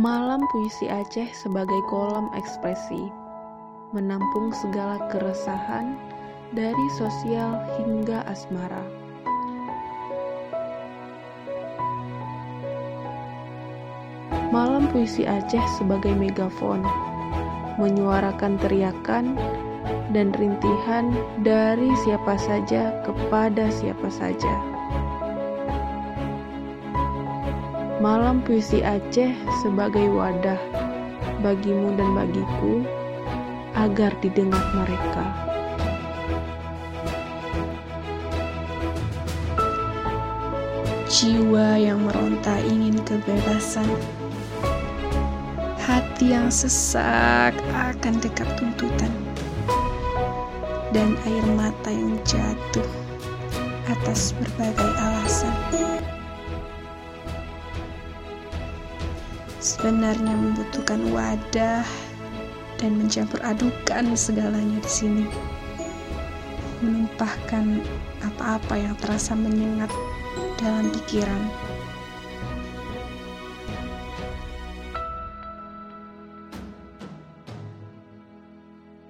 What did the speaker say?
Malam Puisi Aceh sebagai kolam ekspresi, menampung segala keresahan dari sosial hingga asmara. Malam Puisi Aceh sebagai megafon, menyuarakan teriakan dan rintihan dari siapa saja kepada siapa saja. Malam Puisi Aceh sebagai wadah bagimu dan bagiku agar didengar mereka. Jiwa yang meronta ingin kebebasan. Hati yang sesak akan dekat tuntutan. Dan air mata yang jatuh atas berbagai alasan Sebenarnya membutuhkan wadah dan mencampur adukan segalanya di sini menumpahkan apa-apa yang terasa menyengat dalam pikiran.